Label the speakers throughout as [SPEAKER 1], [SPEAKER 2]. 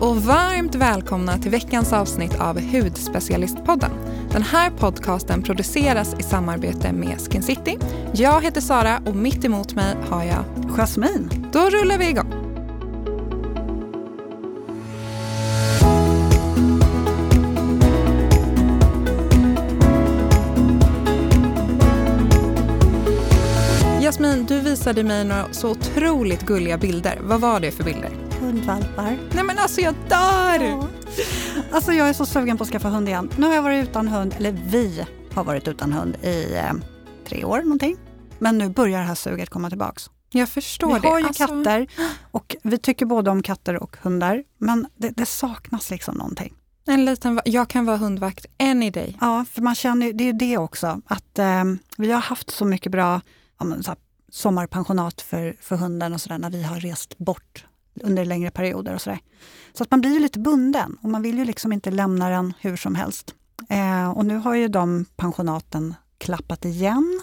[SPEAKER 1] och varmt välkomna till veckans avsnitt av Hudspecialistpodden. Den här podcasten produceras i samarbete med Skin City. Jag heter Sara och mitt emot mig har jag
[SPEAKER 2] Jasmin.
[SPEAKER 1] Då rullar vi igång. Jasmin, du visade mig några så otroligt gulliga bilder. Vad var det för bilder?
[SPEAKER 2] Hundvalpar.
[SPEAKER 1] Nej men alltså jag dör! Ja.
[SPEAKER 2] Alltså jag är så sugen på att skaffa hund igen. Nu har jag varit utan hund, eller vi har varit utan hund i eh, tre år någonting. Men nu börjar det här suget komma tillbaks.
[SPEAKER 1] Jag förstår
[SPEAKER 2] vi
[SPEAKER 1] det.
[SPEAKER 2] Vi har ju alltså... katter och vi tycker både om katter och hundar. Men det, det saknas liksom någonting.
[SPEAKER 1] En liten, jag kan vara hundvakt any day.
[SPEAKER 2] Ja, för man känner, det är ju det också, att eh, vi har haft så mycket bra ja, men, så här, sommarpensionat för, för hunden och sådär när vi har rest bort under längre perioder och sådär. Så att man blir ju lite bunden och man vill ju liksom inte lämna den hur som helst. Eh, och nu har ju de pensionaten klappat igen.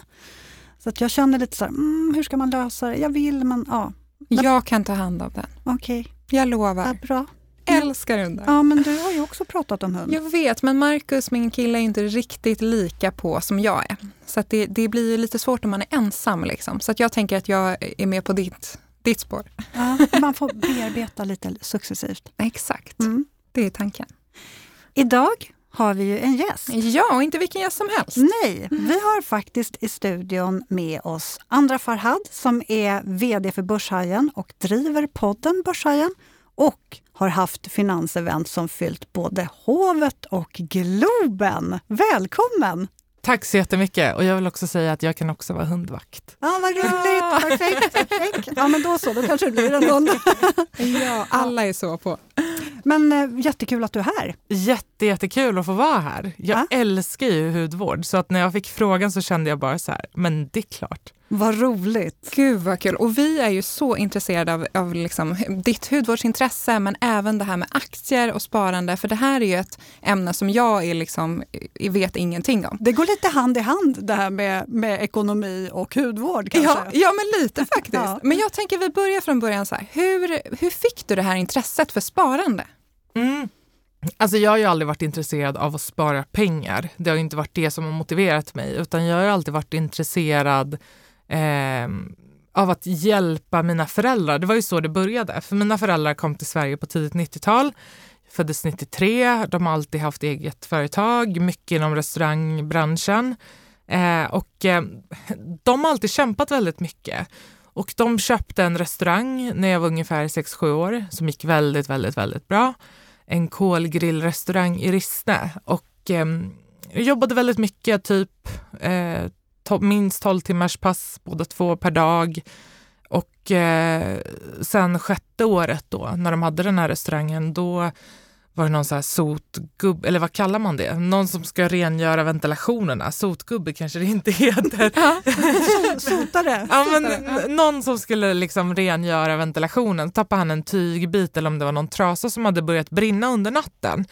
[SPEAKER 2] Så att jag känner lite så här, mm, hur ska man lösa det? Jag vill men ja.
[SPEAKER 1] Jag kan ta hand om den.
[SPEAKER 2] Okej. Okay.
[SPEAKER 1] Jag lovar.
[SPEAKER 2] Ja, bra.
[SPEAKER 1] Älskar hundar.
[SPEAKER 2] Ja, men du har ju också pratat om hund.
[SPEAKER 1] Jag vet, men Marcus, min kille, är inte riktigt lika på som jag är. Så det, det blir lite svårt om man är ensam. Liksom. Så att jag tänker att jag är med på ditt, ditt spår.
[SPEAKER 2] Ja, man får bearbeta lite successivt.
[SPEAKER 1] Exakt, mm. det är tanken.
[SPEAKER 2] Idag har vi ju en gäst.
[SPEAKER 1] Ja, och inte vilken gäst som helst.
[SPEAKER 2] Nej, vi har faktiskt i studion med oss Andra Farhad som är VD för Börshajen och driver podden Börshajen och har haft finansevent som fyllt både Hovet och Globen. Välkommen!
[SPEAKER 3] Tack så jättemycket. Och jag vill också säga att jag kan också vara hundvakt.
[SPEAKER 2] Ja, vad roligt! Perfekt, perfekt. Ja, men då så, då kanske det blir en hund.
[SPEAKER 1] ja, alla är så på.
[SPEAKER 2] Men äh, jättekul att du är här.
[SPEAKER 3] Jätte, jättekul att få vara här. Jag ja. älskar ju hudvård, så att när jag fick frågan så kände jag bara så här, men det är klart.
[SPEAKER 2] Vad roligt!
[SPEAKER 1] Gud vad kul! Och vi är ju så intresserade av, av liksom, ditt hudvårdsintresse men även det här med aktier och sparande. För det här är ju ett ämne som jag är liksom, vet ingenting om.
[SPEAKER 2] Det går lite hand i hand det här med, med ekonomi och hudvård kanske?
[SPEAKER 1] Ja, ja men lite faktiskt. ja. Men jag tänker vi börjar från början. så här. Hur, hur fick du det här intresset för sparande?
[SPEAKER 3] Mm. Alltså jag har ju aldrig varit intresserad av att spara pengar. Det har inte varit det som har motiverat mig utan jag har alltid varit intresserad eh, av att hjälpa mina föräldrar. Det var ju så det började. För mina föräldrar kom till Sverige på tidigt 90-tal. Föddes 93. De har alltid haft eget företag, mycket inom restaurangbranschen. Eh, och eh, de har alltid kämpat väldigt mycket. Och de köpte en restaurang när jag var ungefär 6-7 år som gick väldigt, väldigt, väldigt bra. En kolgrillrestaurang i Rissne och eh, jobbade väldigt mycket, typ eh, to minst 12 timmars pass båda två per dag. Och eh, sen sjätte året då, när de hade den här restaurangen, då var det någon så här sotgubbe, eller vad kallar man det? Någon som ska rengöra ventilationerna. Sotgubbe kanske det inte heter. Ja,
[SPEAKER 2] sotare.
[SPEAKER 3] ja, men någon som skulle liksom rengöra ventilationen. tappade han en tygbit eller om det var någon trasa som hade börjat brinna under natten.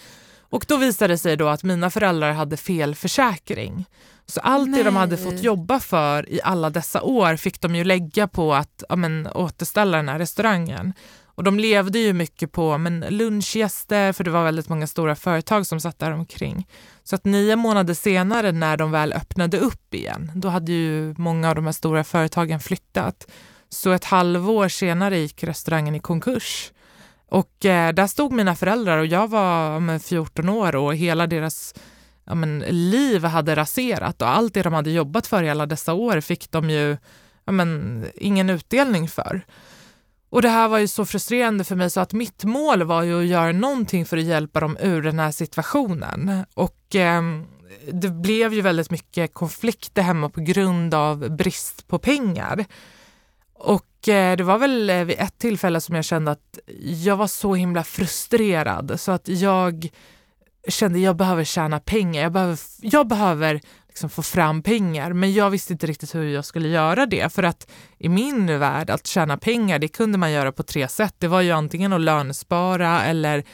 [SPEAKER 3] Och då visade det sig då att mina föräldrar hade fel försäkring. Så allt Nej. det de hade fått jobba för i alla dessa år fick de ju lägga på att ja, men, återställa den här restaurangen. Och de levde ju mycket på men, lunchgäster, för det var väldigt många stora företag som satt där omkring. Så att nio månader senare när de väl öppnade upp igen, då hade ju många av de här stora företagen flyttat. Så ett halvår senare gick restaurangen i konkurs. Och eh, där stod mina föräldrar och jag var men, 14 år och hela deras ja, men, liv hade raserat och allt det de hade jobbat för i alla dessa år fick de ju ja, men, ingen utdelning för. Och det här var ju så frustrerande för mig så att mitt mål var ju att göra någonting för att hjälpa dem ur den här situationen. Och eh, det blev ju väldigt mycket konflikter hemma på grund av brist på pengar. Och eh, det var väl eh, vid ett tillfälle som jag kände att jag var så himla frustrerad så att jag kände att jag behöver tjäna pengar. Jag behöver, jag behöver liksom få fram pengar. Men jag visste inte riktigt hur jag skulle göra det. För att i min värld, att tjäna pengar, det kunde man göra på tre sätt. Det var ju antingen att lönespara eller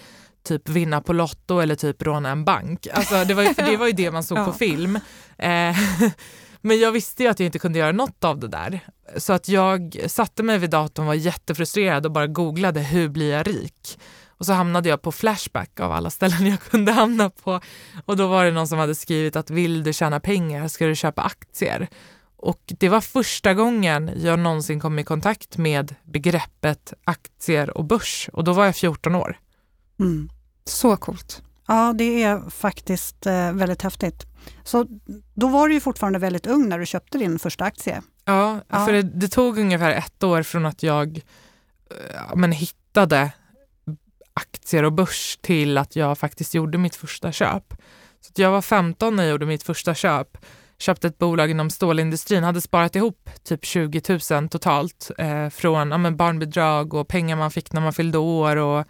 [SPEAKER 3] typ vinna på Lotto eller typ råna en bank. Alltså det var ju, det, var ju det man såg ja. på film. Eh, men jag visste ju att jag inte kunde göra något av det där. Så att jag satte mig vid datorn och var jättefrustrerad och bara googlade hur blir jag rik? Och så hamnade jag på Flashback av alla ställen jag kunde hamna på. Och då var det någon som hade skrivit att vill du tjäna pengar ska du köpa aktier. Och det var första gången jag någonsin kom i kontakt med begreppet aktier och börs. Och då var jag 14 år.
[SPEAKER 2] Mm.
[SPEAKER 1] Så coolt.
[SPEAKER 2] Ja, det är faktiskt eh, väldigt häftigt. Så då var du ju fortfarande väldigt ung när du köpte din första aktie.
[SPEAKER 3] Ja,
[SPEAKER 2] Ja.
[SPEAKER 3] för det, det tog ungefär ett år från att jag eh, men hittade aktier och börs till att jag faktiskt gjorde mitt första köp. Så jag var 15 när jag gjorde mitt första köp. Köpte ett bolag inom stålindustrin, hade sparat ihop typ 20 000 totalt eh, från ja, men barnbidrag och pengar man fick när man fyllde år och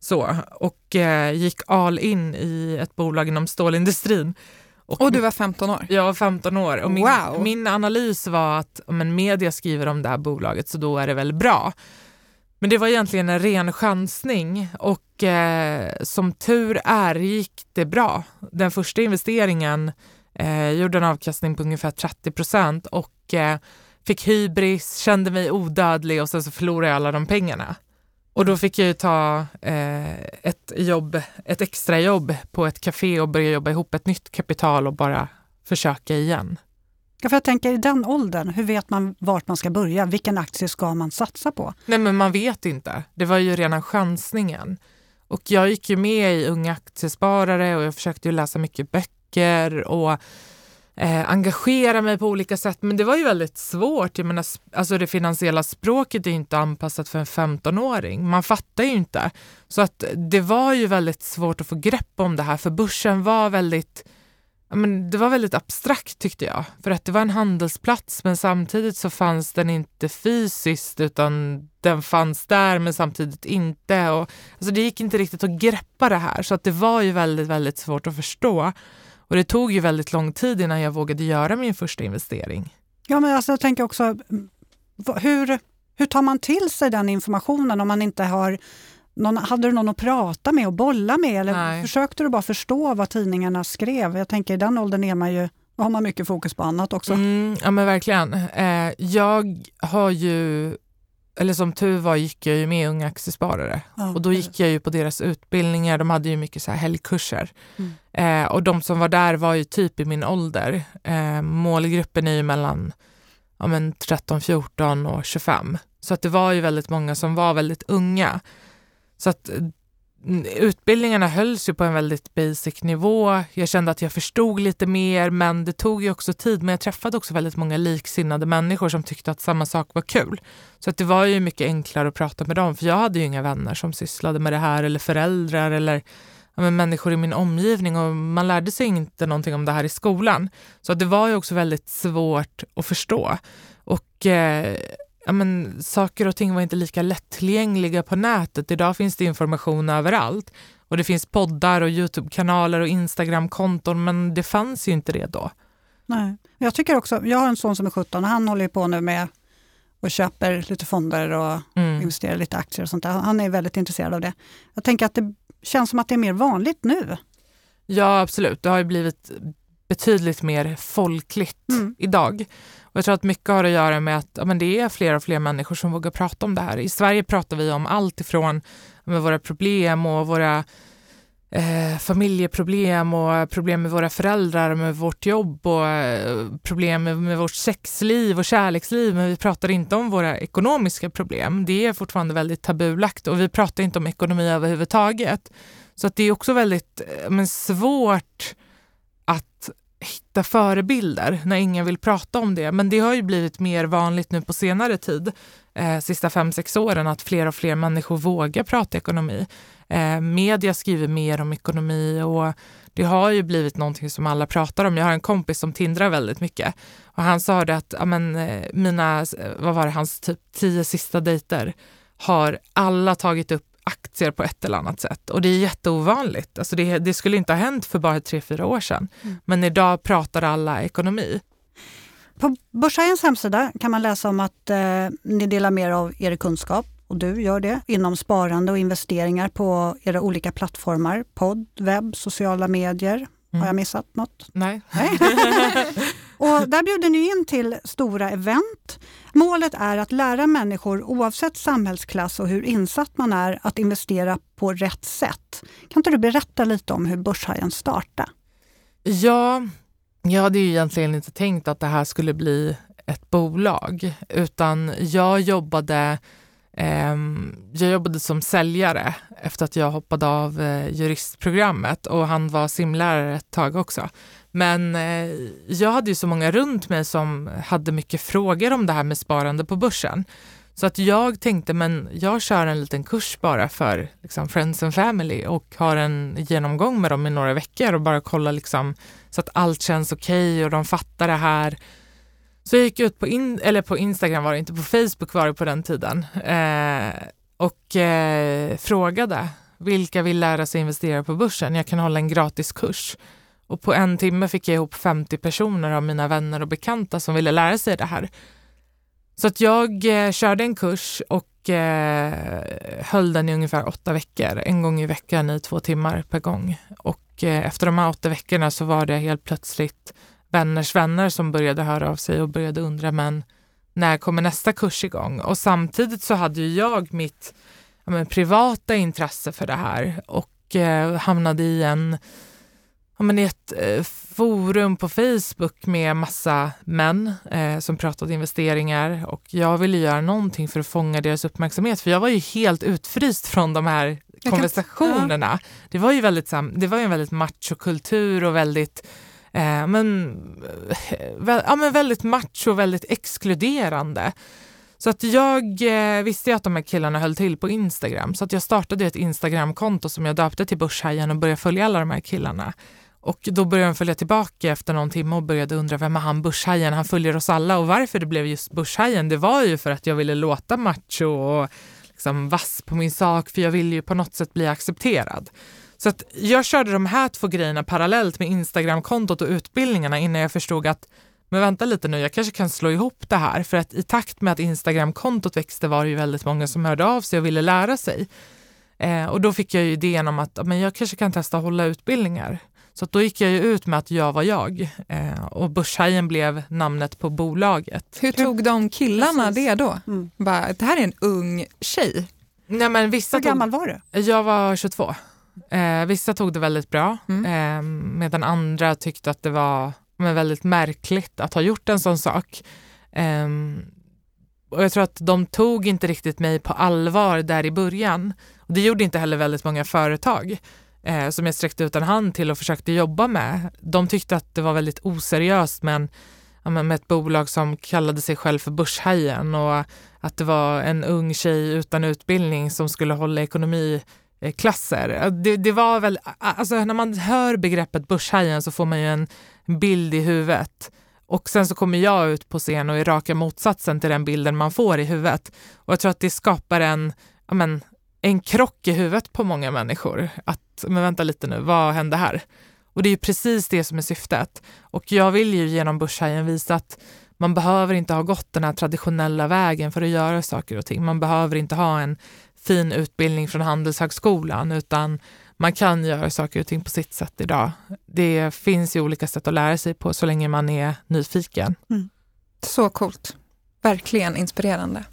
[SPEAKER 3] så. Och eh, gick all in i ett bolag inom stålindustrin.
[SPEAKER 1] Och du var 15 år?
[SPEAKER 3] Jag var 15 år och min,
[SPEAKER 1] Wow.
[SPEAKER 3] min analys var att om en media skriver om det här bolaget så då är det väl bra. Men det var egentligen en ren chansning och eh, som tur är gick det bra. Den första investeringen eh, gjorde en avkastning på ungefär 30 procent och eh, fick hybris, kände mig odödlig och sen så förlorade jag alla de pengarna. Och då fick jag ju ta eh, ett jobb, ett extra jobb på ett café och börja jobba ihop ett nytt kapital och bara försöka igen.
[SPEAKER 2] Ja, för jag tänker i den åldern, hur vet man vart man ska börja? Vilken aktie ska man satsa på?
[SPEAKER 3] Nej men man vet inte. Det var ju rena chansningen. Och jag gick ju med i Unga Aktiesparare och jag försökte ju läsa mycket böcker och eh, engagera mig på olika sätt. Men det var ju väldigt svårt. Jag menar, alltså det finansiella språket är ju inte anpassat för en 15-åring. Man fattar ju inte. Så att det var ju väldigt svårt att få grepp om det här för börsen var väldigt men det var väldigt abstrakt tyckte jag. För att det var en handelsplats men samtidigt så fanns den inte fysiskt utan den fanns där men samtidigt inte. Och, alltså det gick inte riktigt att greppa det här så att det var ju väldigt, väldigt svårt att förstå. Och det tog ju väldigt lång tid innan jag vågade göra min första investering.
[SPEAKER 2] Ja, men alltså, jag tänker också, hur, hur tar man till sig den informationen om man inte har någon, hade du någon att prata med och bolla med eller
[SPEAKER 3] Nej.
[SPEAKER 2] försökte du bara förstå vad tidningarna skrev? Jag tänker i den åldern är man ju, har man mycket fokus på annat också.
[SPEAKER 3] Mm, ja men verkligen. Eh, jag har ju, eller som tur var gick jag ju med Unga Aktiesparare.
[SPEAKER 2] Ja,
[SPEAKER 3] Och då gick jag ju på deras utbildningar, de hade ju mycket så här helgkurser. Eh, och de som var där var ju typ i min ålder. Eh, målgruppen är ju mellan ja, men 13, 14 och 25. Så att det var ju väldigt många som var väldigt unga. Så att eh, utbildningarna hölls ju på en väldigt basic nivå. Jag kände att jag förstod lite mer men det tog ju också tid. Men jag träffade också väldigt många liksinnade människor som tyckte att samma sak var kul. Så att det var ju mycket enklare att prata med dem för jag hade ju inga vänner som sysslade med det här eller föräldrar eller ja, men människor i min omgivning och man lärde sig inte någonting om det här i skolan. Så att det var ju också väldigt svårt att förstå. Och eh, ja, men, saker och ting var inte lika lättillgängliga på nätet. Idag finns det information överallt. Och det finns poddar och Youtube-kanaler och Instagram-konton men det fanns ju inte det då.
[SPEAKER 2] Nej. Jag tycker också, jag har en son som är 17 och han håller på nu med och köper lite fonder och
[SPEAKER 3] Mm.
[SPEAKER 2] investerar lite aktier och sånt där. Han är väldigt intresserad av det. Jag tänker att det känns som att det är mer vanligt nu.
[SPEAKER 3] Ja, absolut. Det har ju blivit betydligt mer folkligt
[SPEAKER 2] Mm.
[SPEAKER 3] idag. Och jag tror att mycket har att göra med att ja, men det är fler och fler människor som vågar prata om det här. I Sverige pratar vi om allt ifrån med våra problem och våra eh, familjeproblem och problem med våra föräldrar, med vårt jobb och eh, problem med, med vårt sexliv och kärleksliv. Men vi pratar inte om våra ekonomiska problem. Det är fortfarande väldigt tabulagt och vi pratar inte om ekonomi överhuvudtaget. Så att det är också väldigt eh, men svårt att hitta förebilder när ingen vill prata om det. Men det har ju blivit mer vanligt nu på senare tid, eh, sista fem, sex åren, att fler och fler människor vågar prata ekonomi. Eh, media skriver mer om ekonomi och det har ju blivit någonting som alla pratar om. Jag har en kompis som tindrar väldigt mycket och han sa det att amen, eh, mina, vad var det, hans typ tio sista dejter har alla tagit upp aktier på ett eller annat sätt. Och det är jätteovanligt. Alltså det, det skulle inte ha hänt för bara tre, fyra år sedan. Men idag pratar alla ekonomi.
[SPEAKER 2] På Börshajens hemsida kan man läsa om att eh, ni delar mer av er kunskap och du gör det inom sparande och investeringar på era olika plattformar. Podd, webb, sociala medier. Har jag missat något?
[SPEAKER 3] Nej.
[SPEAKER 2] Nej. Och där bjuder ni in till stora event. Målet är att lära människor oavsett samhällsklass och hur insatt man är att investera på rätt sätt. Kan inte du berätta lite om hur Börshajen startade?
[SPEAKER 3] Ja, jag hade ju egentligen inte tänkt att det här skulle bli ett bolag, utan jag jobbade ehm, jag jobbade som säljare efter att jag hoppade av eh, juristprogrammet och han var simlärare ett tag också. Men eh, jag hade ju så många runt mig som hade mycket frågor om det här med sparande på börsen. Så att jag tänkte, men jag kör en liten kurs bara för liksom, Friends and Family och har en genomgång med dem i några veckor och bara kolla liksom, så att allt känns okej okay och de fattar det här. Så jag gick ut på, in, eller på Instagram var det inte, på Facebook var det på den tiden eh, och eh, frågade vilka vill lära sig investera på börsen? Jag kan hålla en gratis kurs. Och på en timme fick jag ihop 50 personer av mina vänner och bekanta som ville lära sig det här. Så att jag eh, körde en kurs och eh, höll den i ungefär åtta veckor, en gång i veckan i två timmar per gång. Och eh, efter de här åtta veckorna så var det helt plötsligt vänners vänner som började höra av sig och började undra, men när kommer nästa kurs igång? Och samtidigt så hade ju jag mitt ja, men, privata intresse för det här och eh, hamnade i en ja, men i ett eh, forum på Facebook med massa män eh, som pratade investeringar och jag ville göra någonting för att fånga deras uppmärksamhet för jag var ju helt utfryst från de här konversationerna. ja. Det var ju väldigt, det var ju en väldigt machokultur och väldigt eh, men, eh, ja, men väldigt macho och väldigt exkluderande. Så att jag eh, visste ju att de här killarna höll till på Instagram så att jag startade ett Instagramkonto som jag döpte till Börshajen och började följa alla de här killarna. Och då började de följa tillbaka efter någon timme och började undra vem är han Börshajen? Han följer oss alla och varför det blev just Börshajen det var ju för att jag ville låta macho och liksom vass på min sak för jag ville ju på något sätt bli accepterad. Så att jag körde de här två grejerna parallellt med Instagramkontot och utbildningarna innan jag förstod att men vänta lite nu, jag kanske kan slå ihop det här för att i takt med att Instagramkontot växte var det ju väldigt många som hörde av sig och ville lära sig. Eh, och då fick jag ju idén om att men jag kanske kan testa att hålla utbildningar. Så då gick jag ju ut med att jag var jag eh, och Börshajen blev namnet på bolaget.
[SPEAKER 1] Hur tog de killarna Precis. det då? Mm. Bara, det här är en ung tjej.
[SPEAKER 3] Nej, men vissa
[SPEAKER 2] Hur gammal var
[SPEAKER 3] du? Jag var 22. Eh, vissa tog det väldigt bra mm. eh, medan andra tyckte att det var men, väldigt märkligt att ha gjort en sån sak. Eh, och jag tror att de tog inte riktigt mig på allvar där i början. Och det gjorde inte heller väldigt många företag eh, som jag sträckte ut en hand till och försökte jobba med. De tyckte att det var väldigt oseriöst med, en, ja, med ett bolag som kallade sig själv för Börshajen och att det var en ung tjej utan utbildning som skulle hålla ekonomiklasser. Det, det var väl, alltså när man hör begreppet Börshajen så får man ju en bild i huvudet. Och sen så kommer jag ut på scen och är raka motsatsen till den bilden man får i huvudet. Och jag tror att det skapar en, ja men, en krock i huvudet på många människor. Att, men vänta lite nu, vad hände här? Och det är precis det som är syftet. Och jag vill ju genom Börshajen visa att man behöver inte ha gått den här traditionella vägen för att göra saker och ting. Man behöver inte ha en fin utbildning från Handelshögskolan utan man kan göra saker och ting på sitt sätt idag. Det finns ju olika sätt att lära sig på så länge man är nyfiken. Mm.
[SPEAKER 1] Så coolt. Verkligen inspirerande.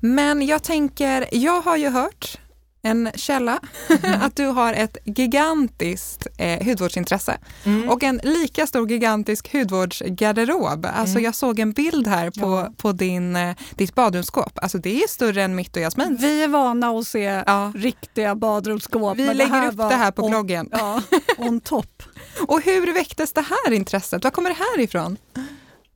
[SPEAKER 1] Men jag tänker, jag har ju hört en källa, mm. att du har ett gigantiskt eh, hudvårdsintresse mm. och en lika stor gigantisk hudvårdsgarderob. Alltså mm. jag såg en bild här på, ja. på din, eh, ditt badrumsskåp. Alltså det är större än mitt och Jasmins.
[SPEAKER 2] Vi är vana att se ja. riktiga badrumsskåp.
[SPEAKER 1] Vi lägger det upp det här på on, bloggen.
[SPEAKER 2] Ja, on top.
[SPEAKER 1] och hur väcktes det här intresset? Var kommer det här ifrån?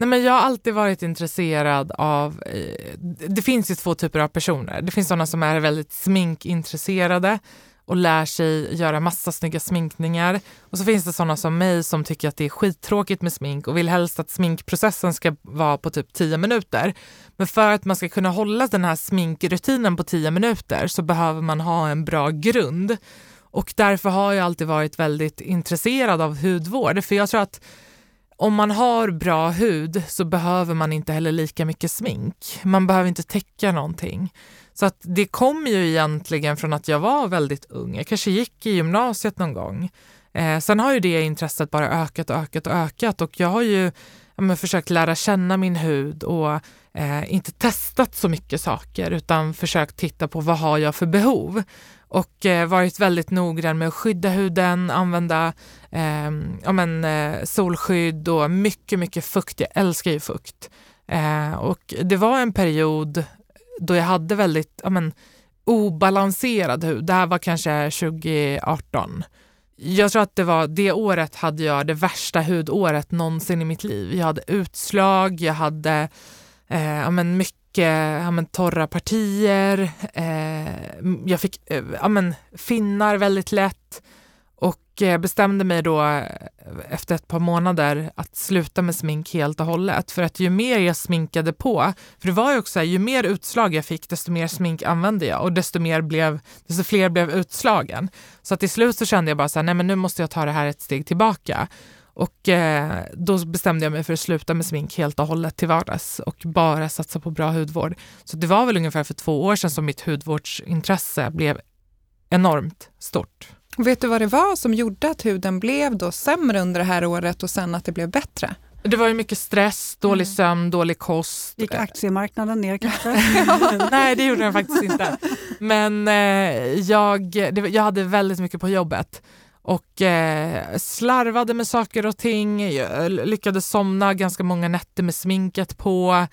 [SPEAKER 3] Nej, men jag har alltid varit intresserad av... Eh, det finns ju två typer av personer. Det finns sådana som är väldigt sminkintresserade och lär sig göra massa snygga sminkningar. Och så finns det sådana som mig som tycker att det är skittråkigt med smink och vill helst att sminkprocessen ska vara på typ 10 minuter. Men för att man ska kunna hålla den här sminkrutinen på 10 minuter så behöver man ha en bra grund. Och därför har jag alltid varit väldigt intresserad av hudvård. För jag tror att om man har bra hud så behöver man inte heller lika mycket smink. Man behöver inte täcka någonting. Så att det kom ju egentligen från att jag var väldigt ung. Jag kanske gick i gymnasiet någon gång. Eh, sen har ju det intresset bara ökat och ökat och ökat och jag har ju men försökt lära känna min hud och eh, inte testat så mycket saker utan försökt titta på vad har jag för behov och eh, varit väldigt noggrann med att skydda huden, använda eh, ja, men, eh, solskydd och mycket, mycket fukt. Jag älskar ju fukt. Eh, och det var en period då jag hade väldigt ja, men, obalanserad hud. Det här var kanske 2018. Jag tror att det var det året hade jag det värsta hudåret någonsin i mitt liv. Jag hade utslag, jag hade eh, ja, men mycket ja, men, torra partier, eh, jag fick eh, ja, men, finnar väldigt lätt och eh, bestämde mig då eh, efter ett par månader att sluta med smink helt och hållet. För att ju mer jag sminkade på, för det var ju också här, ju mer utslag jag fick desto mer smink använde jag och desto, mer blev, desto fler blev utslagen. Så att till slut så kände jag bara så här, nej men nu måste jag ta det här ett steg tillbaka. Och eh, då bestämde jag mig för att sluta med smink helt och hållet till vardags och bara satsa på bra hudvård. Så det var väl ungefär för två år sedan som mitt hudvårdsintresse blev enormt stort.
[SPEAKER 1] Vet du vad det var som gjorde att huden blev då sämre under det här året och sen att det blev bättre?
[SPEAKER 3] Det var ju mycket stress, dålig mm. sömn, dålig kost.
[SPEAKER 2] Gick aktiemarknaden ner kanske?
[SPEAKER 3] Nej, det gjorde den faktiskt inte. Men eh, jag, det, jag hade väldigt mycket på jobbet och eh, slarvade med saker och ting. Eh, jag lyckades somna ganska många nätter med sminket på.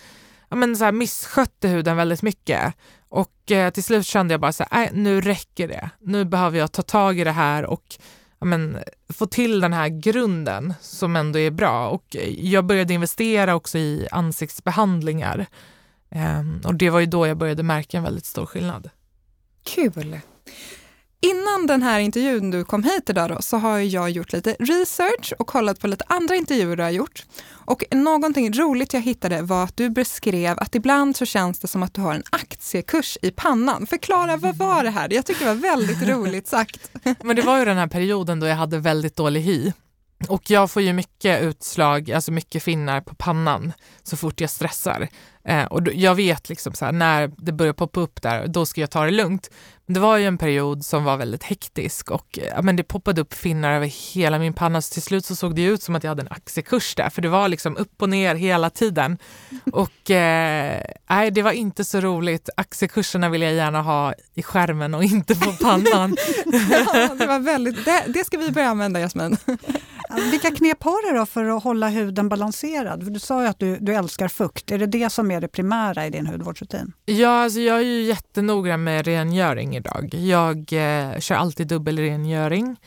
[SPEAKER 3] Ja, men så här, misskötte huden väldigt mycket. Och eh, till slut kände jag bara så här, äh, nu räcker det. Nu behöver jag ta tag i det här och ja, men, få till den här grunden som ändå är bra. Och eh, jag började investera också i ansiktsbehandlingar. Eh, och det var ju då jag började märka en väldigt stor skillnad.
[SPEAKER 1] Kul! Innan den här intervjun du kom hit idag då, så har jag gjort lite research och kollat på lite andra intervjuer du har gjort. Och någonting roligt jag hittade var att du beskrev att ibland så känns det som att du har en aktiekurs i pannan. Förklara, vad var det här? Jag tycker det var väldigt roligt sagt.
[SPEAKER 3] Men det var ju den här perioden då jag hade väldigt dålig hy. Och jag får ju mycket utslag, alltså mycket finnar på pannan så fort jag stressar. Eh, och då, jag vet liksom så här, när det börjar poppa upp där, då ska jag ta det lugnt. Men det var ju en period som var väldigt hektisk och ja, men det poppade upp finnar över hela min panna. Så till slut så såg det ut som att jag hade en aktiekurs där, för det var liksom upp och ner hela tiden. Och eh, nej, det var inte så roligt. Aktiekurserna vill jag gärna ha i skärmen och inte på pannan.
[SPEAKER 1] ja, det, var väldigt, det, det ska vi börja använda, Jasmin.
[SPEAKER 2] Vilka knep har du då för att hålla huden balanserad? För du sa ju att du, du älskar fukt. Är det det som är det primära i din hudvårdsrutin?
[SPEAKER 3] Ja, alltså jag är ju jättenoggrann med rengöring idag. Jag eh, kör alltid dubbelrengöring.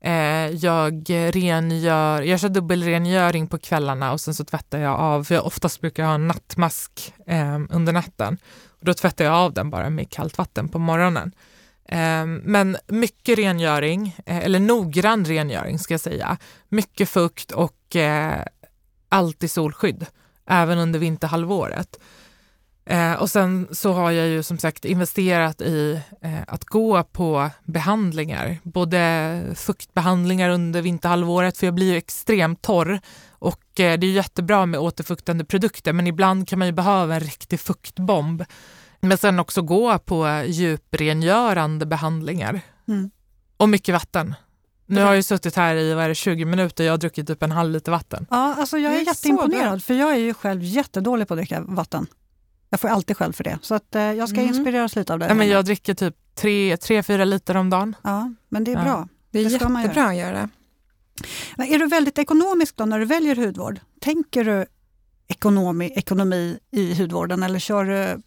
[SPEAKER 3] Eh, jag rengör, jag kör dubbelrengöring på kvällarna och sen så tvättar jag av, för jag oftast brukar ha en nattmask eh, under natten. Och då tvättar jag av den bara med kallt vatten på morgonen. Ehm, men mycket rengöring, eh, eller noggrann rengöring ska jag säga. Mycket fukt och eh, alltid solskydd, även under vinterhalvåret. Eh, och sen så har jag ju som sagt investerat i att gå på behandlingar, både fuktbehandlingar under vinterhalvåret, för jag blir ju extremt torr och det är jättebra med återfuktande produkter, men ibland kan man ju behöva en riktig fuktbomb. Men sen också gå på djuprengörande behandlingar. Mm. Och mycket vatten. Nu har jag suttit här i vad är det, 20 minuter jag har druckit typ en halv liter vatten.
[SPEAKER 2] Ja, alltså jag är, är jätteimponerad för jag är ju själv jättedålig på att dricka vatten. Jag får alltid själv för det. Så att, eh, jag ska mm. inspireras lite av det.
[SPEAKER 3] Ja, men jag dricker typ 3-4 liter om dagen.
[SPEAKER 2] Ja, men det är ja. bra.
[SPEAKER 1] Det är det jättebra göra. att göra.
[SPEAKER 2] Men är du väldigt ekonomisk då när du väljer hudvård? Tänker du ekonomi, ekonomi i hudvården eller kör du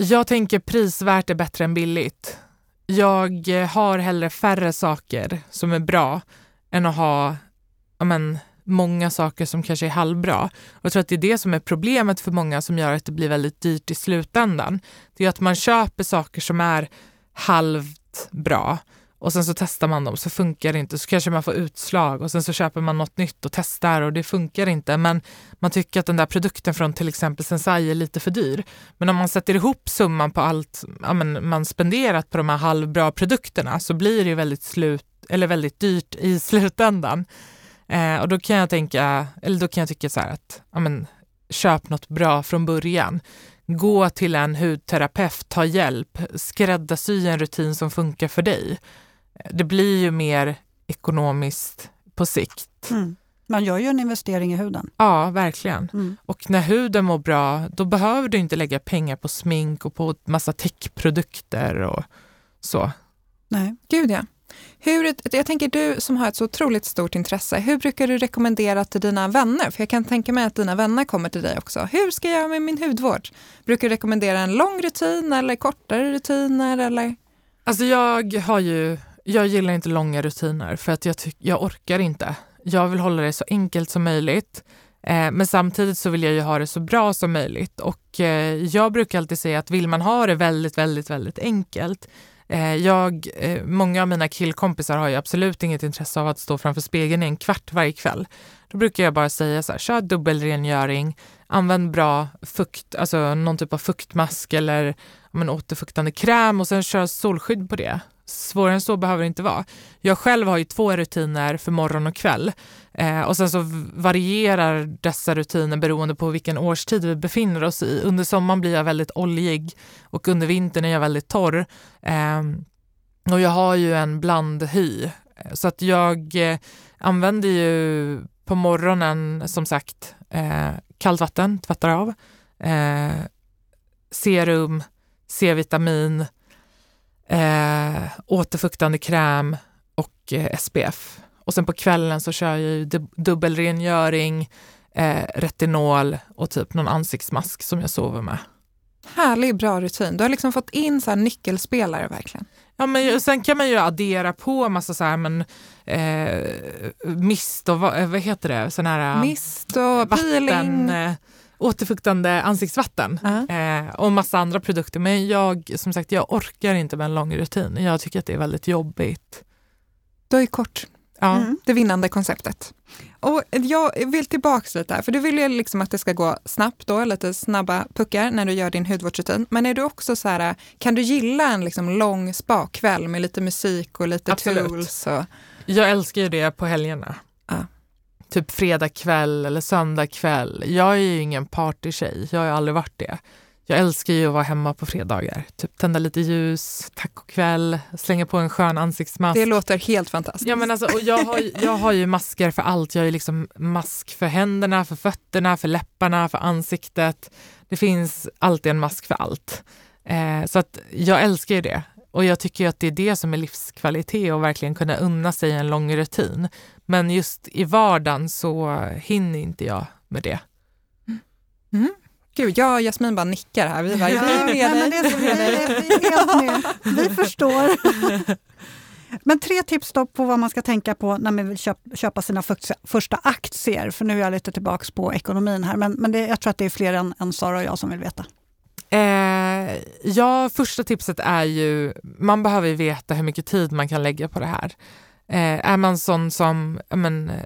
[SPEAKER 3] jag tänker prisvärt är bättre än billigt. Jag har hellre färre saker som är bra än att ha men, många saker som kanske är halvbra. Och jag tror att det är det som är problemet för många som gör att det blir väldigt dyrt i slutändan. Det är att man köper saker som är halvt bra och sen så testar man dem så funkar det inte så kanske man får utslag och sen så köper man något nytt och testar och det funkar inte men man tycker att den där produkten från till exempel Sensai är lite för dyr. Men om man sätter ihop summan på allt ja, men man spenderat på de här halvbra produkterna så blir det ju väldigt, slut, eller väldigt dyrt i slutändan. Eh, och då kan jag tänka, eller då kan jag tycka så här att ja, men, köp något bra från början. Gå till en hudterapeut, ta hjälp, skräddarsy en rutin som funkar för dig det blir ju mer ekonomiskt på sikt. Mm.
[SPEAKER 2] Man gör ju en investering i huden.
[SPEAKER 3] Ja, verkligen.
[SPEAKER 2] Mm.
[SPEAKER 3] Och när huden mår bra, då behöver du inte lägga pengar på smink och på massa techprodukter och så.
[SPEAKER 2] Nej.
[SPEAKER 1] Gud ja. Hur, jag tänker du som har ett så otroligt stort intresse, hur brukar du rekommendera till dina vänner? För jag kan tänka mig att dina vänner kommer till dig också. Hur ska jag göra med min hudvård? Brukar du rekommendera en lång rutin eller kortare rutiner? Eller?
[SPEAKER 3] Alltså jag har ju, jag gillar inte långa rutiner för att jag, jag orkar inte. Jag vill hålla det så enkelt som möjligt. Eh, men samtidigt så vill jag ju ha det så bra som möjligt och eh, jag brukar alltid säga att vill man ha det väldigt, väldigt, väldigt enkelt eh, jag, eh, många av mina killkompisar har ju absolut inget intresse av att stå framför spegeln i en kvart varje kväll. Då brukar jag bara säga så här, kör dubbelrengöring, använd bra fukt, alltså någon typ av fuktmask eller men, återfuktande kräm och sen kör solskydd på det. Svårare än så behöver det inte vara. Jag själv har ju två rutiner för morgon och kväll eh, och sen så varierar dessa rutiner beroende på vilken årstid vi befinner oss i. Under sommaren blir jag väldigt oljig och under vintern är jag väldigt torr. Eh, och jag har ju en blandhy så att jag eh, använder ju på morgonen som sagt eh, kallt vatten, tvättar av, eh, serum, C-vitamin, eh, återfuktande kräm och eh, SPF. Och sen på kvällen så kör jag ju dubbelrengöring, eh, retinol och typ någon ansiktsmask som jag sover med.
[SPEAKER 1] Härlig, bra rutin. Du har liksom fått in så nyckelspelare verkligen.
[SPEAKER 3] Ja, men sen kan man ju addera på massa så här, men eh, mist och vad, vad heter det? Sån här,
[SPEAKER 1] mist och peeling.
[SPEAKER 3] Återfuktande ansiktsvatten uh -huh. eh, och massa andra produkter. Men jag, som sagt, jag orkar inte med en lång rutin. Jag tycker att det är väldigt jobbigt.
[SPEAKER 1] Då är kort. Ja. Mm. Det vinnande konceptet. Och jag vill tillbaka lite här, för du vill ju liksom att det ska gå snabbt då, lite snabba puckar när du gör din hudvårdsrutin. Men är du också så här, kan du gilla en liksom lång spakväll med lite musik och lite Absolut. tools? Och...
[SPEAKER 3] Jag älskar ju det på helgerna. Ja typ fredag kväll eller söndag kväll. Jag är ju ingen partytjej, jag har aldrig varit det. Jag älskar ju att vara hemma på fredagar. Typ tända lite ljus, tacokväll, slänga på en skön ansiktsmask.
[SPEAKER 1] Det låter helt fantastiskt.
[SPEAKER 3] Ja, men alltså, och jag, har, jag har ju masker för allt. Jag har ju liksom mask för händerna, för fötterna, för läpparna, för ansiktet. Det finns alltid en mask för allt. Eh, så att jag älskar ju det. Och jag tycker att det är det som är livskvalitet och verkligen kunna unna sig en lång rutin. Men just i vardagen så hinner inte jag med det.
[SPEAKER 1] Mm. mm. Gud, jag och Jasmin bara nickar här. Vi, bara, ja, vi är med dig.
[SPEAKER 2] Vi, är med. vi förstår. Men tre tips då på vad man ska tänka på när man vill köpa, köpa sina första aktier. För nu är jag lite tillbaka på ekonomin här, men, men det, jag tror att det är fler än, än Sara och jag som vill veta.
[SPEAKER 3] Eh, ja, första tipset är ju, man behöver veta hur mycket tid man kan lägga på det här. Eh, är man sån som men, eh,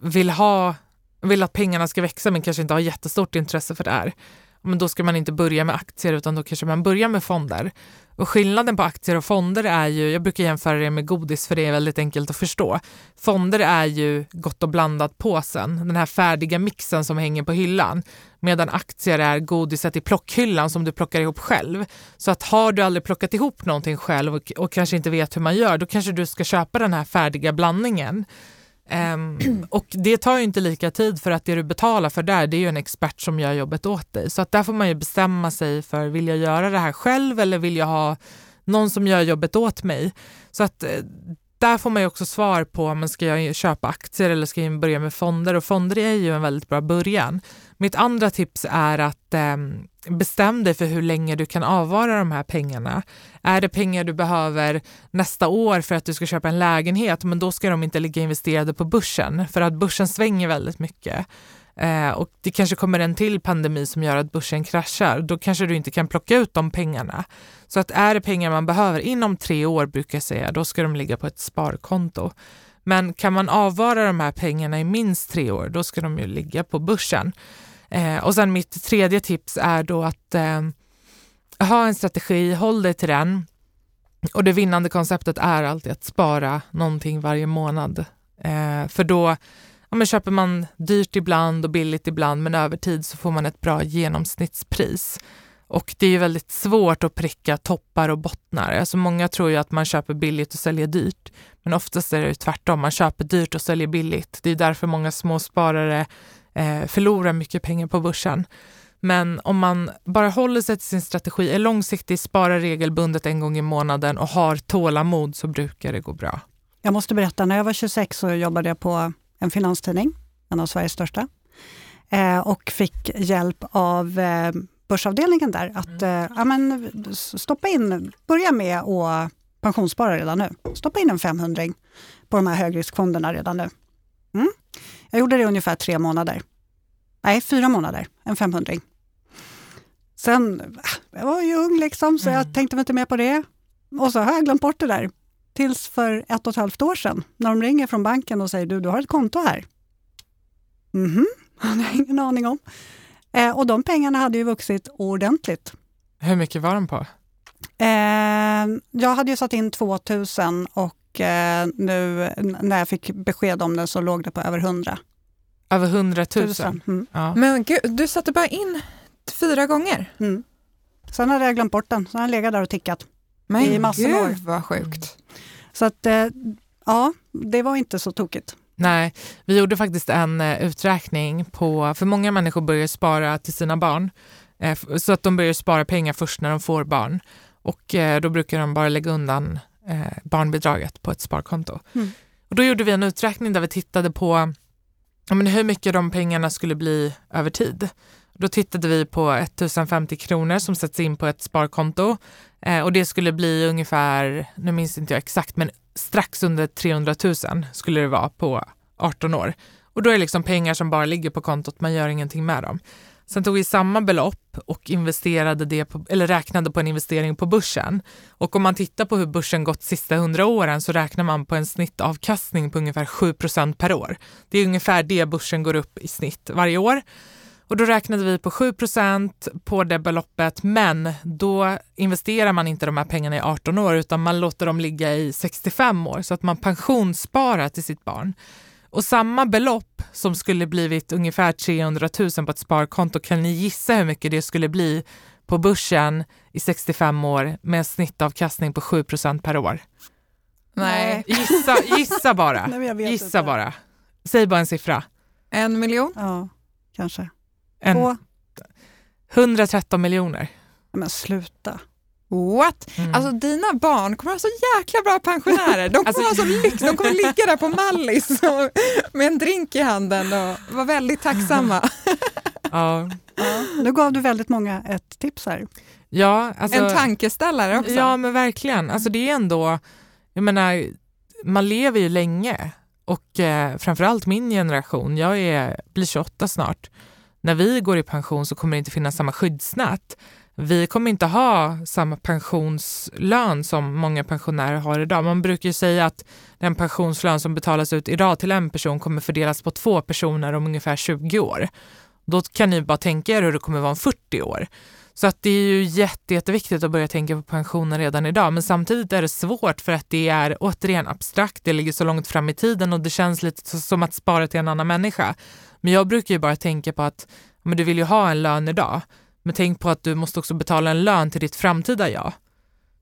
[SPEAKER 3] vill, ha, vill att pengarna ska växa men kanske inte har jättestort intresse för det här, men då ska man inte börja med aktier utan då kanske man börjar med fonder. Och skillnaden på aktier och fonder är ju, jag brukar jämföra det med godis för det är väldigt enkelt att förstå. Fonder är ju gott och blandat påsen, den här färdiga mixen som hänger på hyllan. Medan aktier är godiset i plockhyllan som du plockar ihop själv. Så att har du aldrig plockat ihop någonting själv och, och kanske inte vet hur man gör, då kanske du ska köpa den här färdiga blandningen. Um, och det tar ju inte lika tid för att det du betalar för där, det är ju en expert som gör jobbet åt dig. Så att där får man ju bestämma sig för, vill jag göra det här själv eller vill jag ha någon som gör jobbet åt mig? Så att eh, där får man ju också svar på, men ska jag köpa aktier eller ska jag börja med fonder? Och fonder är ju en väldigt bra början. Mitt andra tips är att eh, bestäm dig för hur länge du kan avvara de här pengarna. Är det pengar du behöver nästa år för att du ska köpa en lägenhet, men då ska de inte ligga investerade på börsen, för att börsen svänger väldigt mycket. Eh, och det kanske kommer en till pandemi som gör att börsen kraschar. Då kanske du inte kan plocka ut de pengarna. Så att är det pengar man behöver inom tre år, brukar jag säga, då ska de ligga på ett sparkonto. Men kan man avvara de här pengarna i minst tre år, då ska de ju ligga på börsen. Eh, och sen mitt tredje tips är då att eh, ha en strategi, håll dig till den. Och det vinnande konceptet är alltid att spara någonting varje månad. Eh, för då ja, men köper man dyrt ibland och billigt ibland, men över tid så får man ett bra genomsnittspris. Och det är ju väldigt svårt att pricka toppar och bottnar. Alltså många tror ju att man köper billigt och säljer dyrt. Men oftast är det tvärtom, man köper dyrt och säljer billigt. Det är därför många småsparare eh, förlorar mycket pengar på börsen. Men om man bara håller sig till sin strategi, är långsiktig, sparar regelbundet en gång i månaden och har tålamod så brukar det gå bra.
[SPEAKER 2] Jag måste berätta, när jag var 26 så jobbade jag på en finanstidning, en av Sveriges största, eh, och fick hjälp av eh, börsavdelningen där att mm. eh, ja, men, stoppa in, börja med att pensionsspara redan nu. Stoppa in en 500 på de här högriskfonderna redan nu. Mm. Jag gjorde det ungefär tre månader. Nej, fyra månader, en 500 Sen, ah, jag var ju ung liksom, så mm. jag tänkte inte mer på det. Och så har jag glömt bort det där. Tills för ett och ett halvt år sedan, när de ringer från banken och säger du, du har ett konto här. Mhm, mm har ingen aning om. Eh, och de pengarna hade ju vuxit ordentligt.
[SPEAKER 3] Hur mycket var de på?
[SPEAKER 2] Eh, jag hade ju satt in 2000 och eh, nu när jag fick besked om det så låg det på över 100.
[SPEAKER 3] Över 100 000?
[SPEAKER 2] Mm.
[SPEAKER 1] Ja. Men gud, du satte bara in fyra gånger?
[SPEAKER 2] Mm. Sen hade jag glömt bort den, så den legat där och tickat.
[SPEAKER 1] Men i massor gud år. vad sjukt.
[SPEAKER 2] Så att, eh, ja, det var inte så tokigt.
[SPEAKER 3] Nej, vi gjorde faktiskt en uh, uträkning på, för många människor börjar spara till sina barn, uh, så att de börjar spara pengar först när de får barn. Och uh, då brukar de bara lägga undan barnbidraget på ett sparkonto. Mm. Och då gjorde vi en uträkning där vi tittade på ja, men hur mycket de pengarna skulle bli över tid. Då tittade vi på 1050 kronor som sätts in på ett sparkonto eh, och det skulle bli ungefär, nu minns inte jag exakt, men strax under 300 000 skulle det vara på 18 år. Och då är det liksom pengar som bara ligger på kontot, man gör ingenting med dem. Sen tog vi samma belopp och investerade det på, eller räknade på en investering på börsen. Och om man tittar på hur börsen gått de sista hundra åren så räknar man på en snittavkastning på ungefär 7% per år. Det är ungefär det börsen går upp i snitt varje år. Och då räknade vi på 7% på det beloppet, men då investerar man inte de här pengarna i 18 år utan man låter dem ligga i 65 år så att man pensionssparar till sitt barn. Och samma belopp som skulle blivit ungefär 300 000 på ett sparkonto, kan ni gissa hur mycket det skulle bli på börsen i 65 år med snittavkastning på 7% per år?
[SPEAKER 1] Nej.
[SPEAKER 3] Gissa, gissa bara.
[SPEAKER 2] Nej,
[SPEAKER 3] gissa inte. bara. Säg bara en siffra.
[SPEAKER 1] En miljon?
[SPEAKER 2] Ja, kanske.
[SPEAKER 3] En, På? 113 miljoner.
[SPEAKER 2] Men sluta.
[SPEAKER 1] What? Mm. Alltså dina barn kommer att ha så jäkla bra pensionärer. De kommer, alltså, ha så lyx. De kommer ligga där på Mallis och, med en drink i handen och vara väldigt tacksamma.
[SPEAKER 3] ja.
[SPEAKER 2] ja. Nu gav du väldigt många ett tips här.
[SPEAKER 3] Ja, alltså,
[SPEAKER 1] en tankeställare också.
[SPEAKER 3] Ja, men verkligen. Alltså det är ändå, jag menar, man lever ju länge och eh, framförallt min generation, jag är, blir 28 snart, när vi går i pension så kommer det inte finnas samma skyddsnät. Vi kommer inte ha samma pensionslön som många pensionärer har idag. Man brukar ju säga att den pensionslön som betalas ut idag till en person kommer fördelas på två personer om ungefär 20 år. Då kan ni bara tänka er hur det kommer vara om 40 år. Så att det är ju jätte, jätteviktigt att börja tänka på pensionen redan idag. Men samtidigt är det svårt för att det är återigen abstrakt, det ligger så långt fram i tiden och det känns lite som att spara till en annan människa. Men jag brukar ju bara tänka på att men du vill ju ha en lön idag, men tänk på att du måste också betala en lön till ditt framtida jag.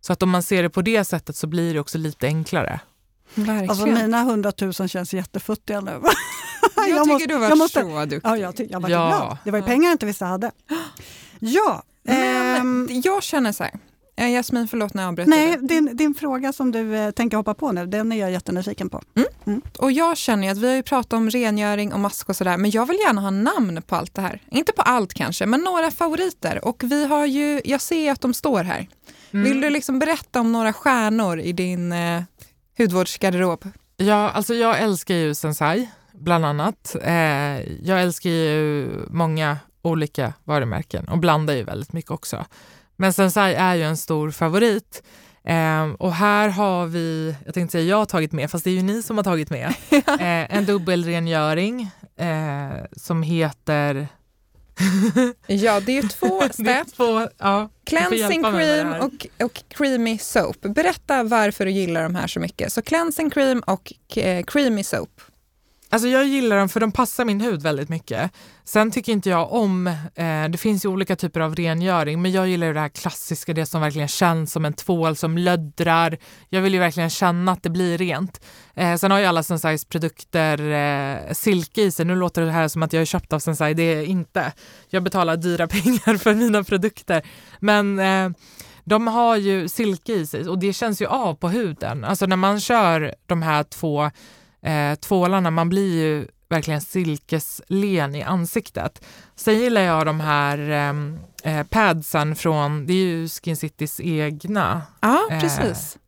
[SPEAKER 3] Så att om man ser det på det sättet så blir det också lite enklare.
[SPEAKER 2] Verkligen. Alltså mina hundratusen känns jättefuttiga nu.
[SPEAKER 1] jag, jag tycker måste, du var måste, så duktig.
[SPEAKER 2] Ja, jag, jag var ja. glad. Det var ju pengar jag inte visste jag hade. Ja,
[SPEAKER 1] men ähm, jag känner så här. Jasmin, förlåt när jag avbröt
[SPEAKER 2] Nej, din, din fråga som du eh, tänker hoppa på nu, den är jag jättenyfiken på.
[SPEAKER 1] Mm. Mm. Och jag känner att vi har ju pratat om rengöring och mask och sådär, men jag vill gärna ha namn på allt det här. Inte på allt kanske, men några favoriter. Och vi har ju, jag ser att de står här. Mm. Vill du liksom berätta om några stjärnor i din eh, hudvårdsgarderob?
[SPEAKER 3] Ja, alltså jag älskar ju Sensai, bland annat. Eh, jag älskar ju många olika varumärken och blandar ju väldigt mycket också. Men Sensai är ju en stor favorit. Eh, och här har vi, jag tänkte säga jag har tagit med, fast det är ju ni som har tagit med, eh, en dubbelrengöring eh, som heter
[SPEAKER 1] ja, det är ju två
[SPEAKER 3] två, ja,
[SPEAKER 1] cleansing cream och, och creamy soap. Berätta varför du gillar de här så mycket. Så cleansing cream och eh, creamy soap.
[SPEAKER 3] Alltså jag gillar dem för de passar min hud väldigt mycket. Sen tycker inte jag om, eh, det finns ju olika typer av rengöring, men jag gillar ju det här klassiska, det som verkligen känns som en tvål som löddrar. Jag vill ju verkligen känna att det blir rent. Eh, sen har ju alla Sensais produkter eh, silke i sig. Nu låter det här som att jag är köpt av Sensai, det är jag inte. Jag betalar dyra pengar för mina produkter. Men eh, de har ju silke i sig och det känns ju av på huden. Alltså när man kör de här två eh, tvålarna, man blir ju verkligen silkeslen i ansiktet. Sen gillar jag de här ehm, eh, padsen från, det är ju Skin Citys egna.
[SPEAKER 1] Ja,
[SPEAKER 3] Eh,
[SPEAKER 1] precis.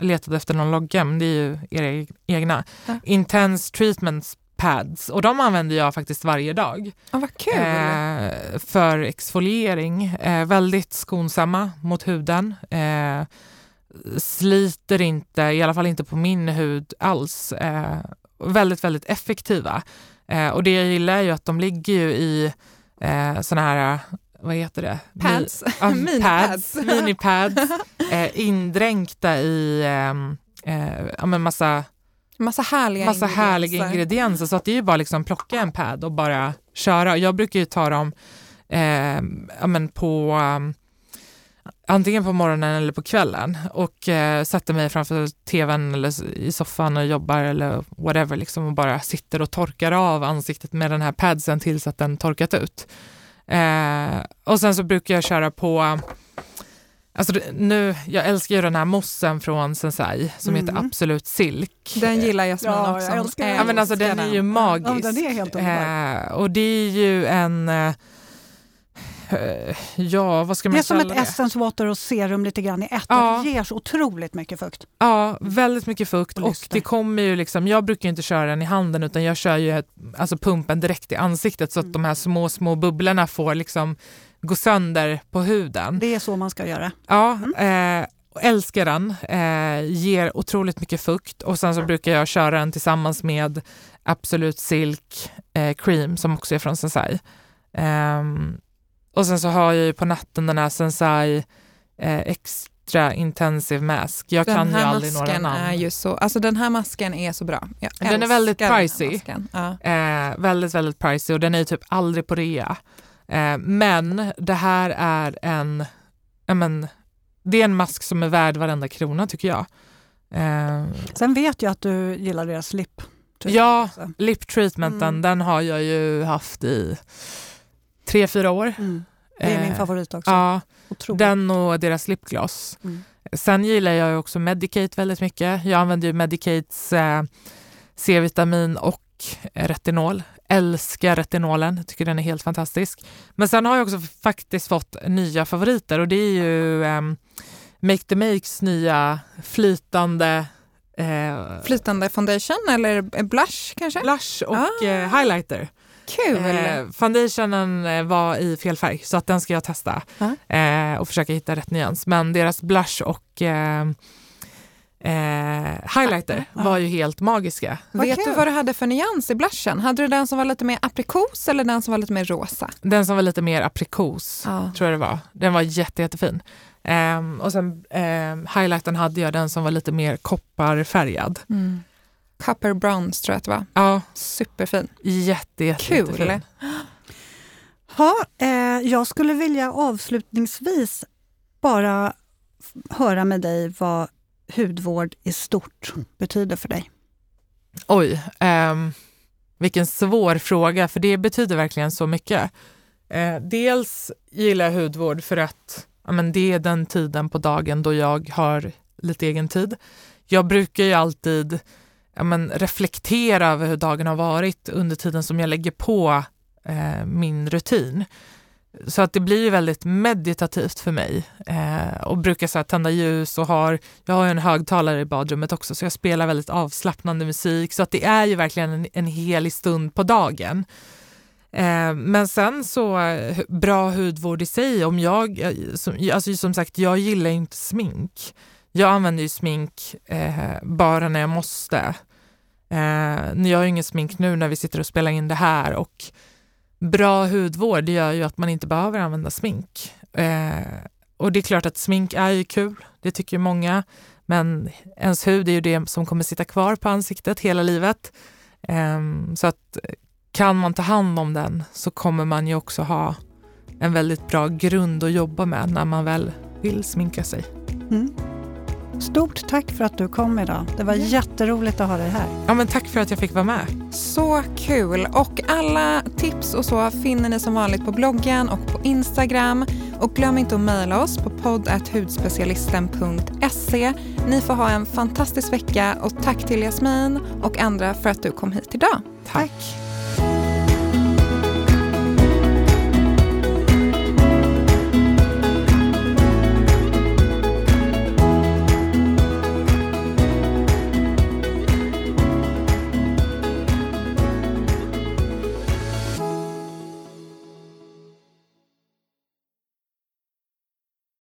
[SPEAKER 3] Letade efter någon logga, men det är ju era egna.
[SPEAKER 1] Ja.
[SPEAKER 3] Intense Treatments pads och de använder jag faktiskt varje dag.
[SPEAKER 1] Ja, vad kul.
[SPEAKER 3] Eh, för exfoliering. Eh, väldigt skonsamma mot huden. Eh, sliter inte, i alla fall inte på min hud alls. Eh, väldigt, väldigt effektiva. Eh, och det jag gillar är ju att de ligger ju i eh, såna här, vad heter det?
[SPEAKER 1] Pads.
[SPEAKER 3] Mi- ja,
[SPEAKER 1] Minipads.
[SPEAKER 3] pads, Minipads. eh, indränkta i ehm, eh, ja, men massa
[SPEAKER 1] Massa härliga
[SPEAKER 3] massa härliga
[SPEAKER 1] ingredienser.
[SPEAKER 3] ingredienser så att det är ju bara liksom plocka en pad och bara köra. Jag brukar ju ta dem eh, ja, men på um, antingen på morgonen eller på kvällen och eh, sätter mig framför tvn eller i soffan och jobbar eller whatever liksom och bara sitter och torkar av ansiktet med den här padsen tills att den torkat ut. Eh, och sen så brukar jag köra på Alltså nu, jag älskar ju den här mossen från Sensai som
[SPEAKER 2] Mm.
[SPEAKER 3] heter Absolut Silk.
[SPEAKER 1] Den gillar Jasmin
[SPEAKER 2] Ja,
[SPEAKER 1] också.
[SPEAKER 2] jag älskar den.
[SPEAKER 3] Ja men alltså den är ju
[SPEAKER 2] Ja,
[SPEAKER 3] magisk.
[SPEAKER 2] den är helt underbar.
[SPEAKER 3] Eh, och det är ju en, eh, ja vad ska
[SPEAKER 2] Det
[SPEAKER 3] man
[SPEAKER 2] är som ett essence water och serum lite grann i ett.
[SPEAKER 3] Ja.
[SPEAKER 2] Det ger så otroligt mycket fukt.
[SPEAKER 3] Ja, väldigt mycket fukt
[SPEAKER 2] Och
[SPEAKER 3] och det kommer ju liksom, jag brukar inte köra den i handen utan jag kör ju ett, alltså pumpen direkt i ansiktet så att
[SPEAKER 2] Mm.
[SPEAKER 3] de här små, små bubblorna får liksom gå sönder på huden.
[SPEAKER 2] Det är så man ska göra.
[SPEAKER 3] Ja, eh, och älskar den. Eh, ger otroligt mycket fukt och sen så brukar jag köra den tillsammans med Absolut Silk eh, Cream som också är från Sensai. Ehm, och sen så har jag ju på natten den här Sensai eh, Extra Intensive Mask. Jag
[SPEAKER 1] Den
[SPEAKER 3] kan ju
[SPEAKER 1] här
[SPEAKER 3] aldrig några
[SPEAKER 1] masken
[SPEAKER 3] namn.
[SPEAKER 1] är ju så, alltså den här masken är så bra. Jag
[SPEAKER 3] Den är väldigt pricey.
[SPEAKER 1] masken. Ja.
[SPEAKER 3] Eh, väldigt, väldigt pricey och den är ju typ aldrig på rea. Eh, men det här är en, men, det är en mask som är värd varenda krona tycker jag. Eh,
[SPEAKER 2] Sen vet jag att du gillar deras lip.
[SPEAKER 3] Ja. lip treatmenten,
[SPEAKER 2] Mm.
[SPEAKER 3] den har jag ju haft i tre, fyra år.
[SPEAKER 2] Mm. Det är min
[SPEAKER 3] Eh,
[SPEAKER 2] favorit också.
[SPEAKER 3] Ja,
[SPEAKER 2] Otroligt.
[SPEAKER 3] den och deras lipgloss.
[SPEAKER 2] Mm.
[SPEAKER 3] Sen gillar jag också Medicate väldigt mycket. Jag använder ju Medicates eh, C-vitamin och retinol. Älskar retinolen, tycker den är helt fantastisk. Men sen har jag också faktiskt fått nya favoriter och det är ju ehm, Make the Makes nya flytande eh,
[SPEAKER 1] Flytande foundation eller blush kanske?
[SPEAKER 3] blush och
[SPEAKER 1] Ah.
[SPEAKER 3] eh, highlighter.
[SPEAKER 1] Kul!
[SPEAKER 3] Eh, foundationen eh, var i fel färg så att den ska jag testa eh, och försöka hitta rätt nyans. Men deras blush och eh, eh, highlighter
[SPEAKER 2] Ja.
[SPEAKER 3] var ju helt magiska.
[SPEAKER 2] Vad
[SPEAKER 1] Vet
[SPEAKER 2] kul.
[SPEAKER 1] du vad du hade för nyans i blushen? Hade du den som var lite mer aprikos eller den som var lite mer rosa?
[SPEAKER 3] Den som var lite mer aprikos
[SPEAKER 1] Ja.
[SPEAKER 3] tror jag det var. Den var jätte, jättefin. Ehm, och sen um, highlightern hade jag den som var lite mer kopparfärgad.
[SPEAKER 1] Mm. Copper bronze tror jag att det var.
[SPEAKER 3] Ja,
[SPEAKER 1] Superfin.
[SPEAKER 3] jätte, jätte,
[SPEAKER 1] Kul.
[SPEAKER 3] jättefin.
[SPEAKER 2] Ha, eh, jag skulle vilja avslutningsvis bara höra med dig vad hudvård i stort betyder för dig.
[SPEAKER 3] Oj, ehm, vilken svår fråga, för det betyder verkligen så mycket. Eh, dels gillar jag hudvård för att ja, men det är den tiden på dagen då jag har lite egen tid. Jag brukar ju alltid ja, men reflektera över hur dagen har varit under tiden som jag lägger på eh, min rutin. Så att det blir väldigt meditativt för mig eh, och brukar så här, tända ljus och har jag har en högtalare i badrummet också så jag spelar väldigt avslappnande musik så att det är ju verkligen en, en helig stund på dagen. Eh, men sen så eh, bra hudvård i sig, om jag, eh, som, alltså som sagt jag gillar inte smink. Jag använder ju smink eh, bara när jag måste. Eh, jag har ju ingen smink nu när vi sitter och spelar in det här och bra hudvård gör ju att man inte behöver använda smink. Eh, och det är klart att smink är ju kul, det tycker ju många. Men ens hud är ju det som kommer sitta kvar på ansiktet hela livet. Eh, så att eh, kan man ta hand om den så kommer man ju också ha en väldigt bra grund att jobba med när man väl vill sminka sig.
[SPEAKER 2] Mm. Stort tack för att du kom idag. Det var jätteroligt att ha dig här.
[SPEAKER 3] Ja, men tack för att jag fick vara med.
[SPEAKER 1] Så kul! Och alla tips och så finner ni som vanligt på bloggen och på Instagram. Och glöm inte att mejla oss på podd.hudspecialisten.se. Ni får ha en fantastisk vecka och tack till Jasmin och andra för att du kom hit idag.
[SPEAKER 3] Tack.
[SPEAKER 2] tack.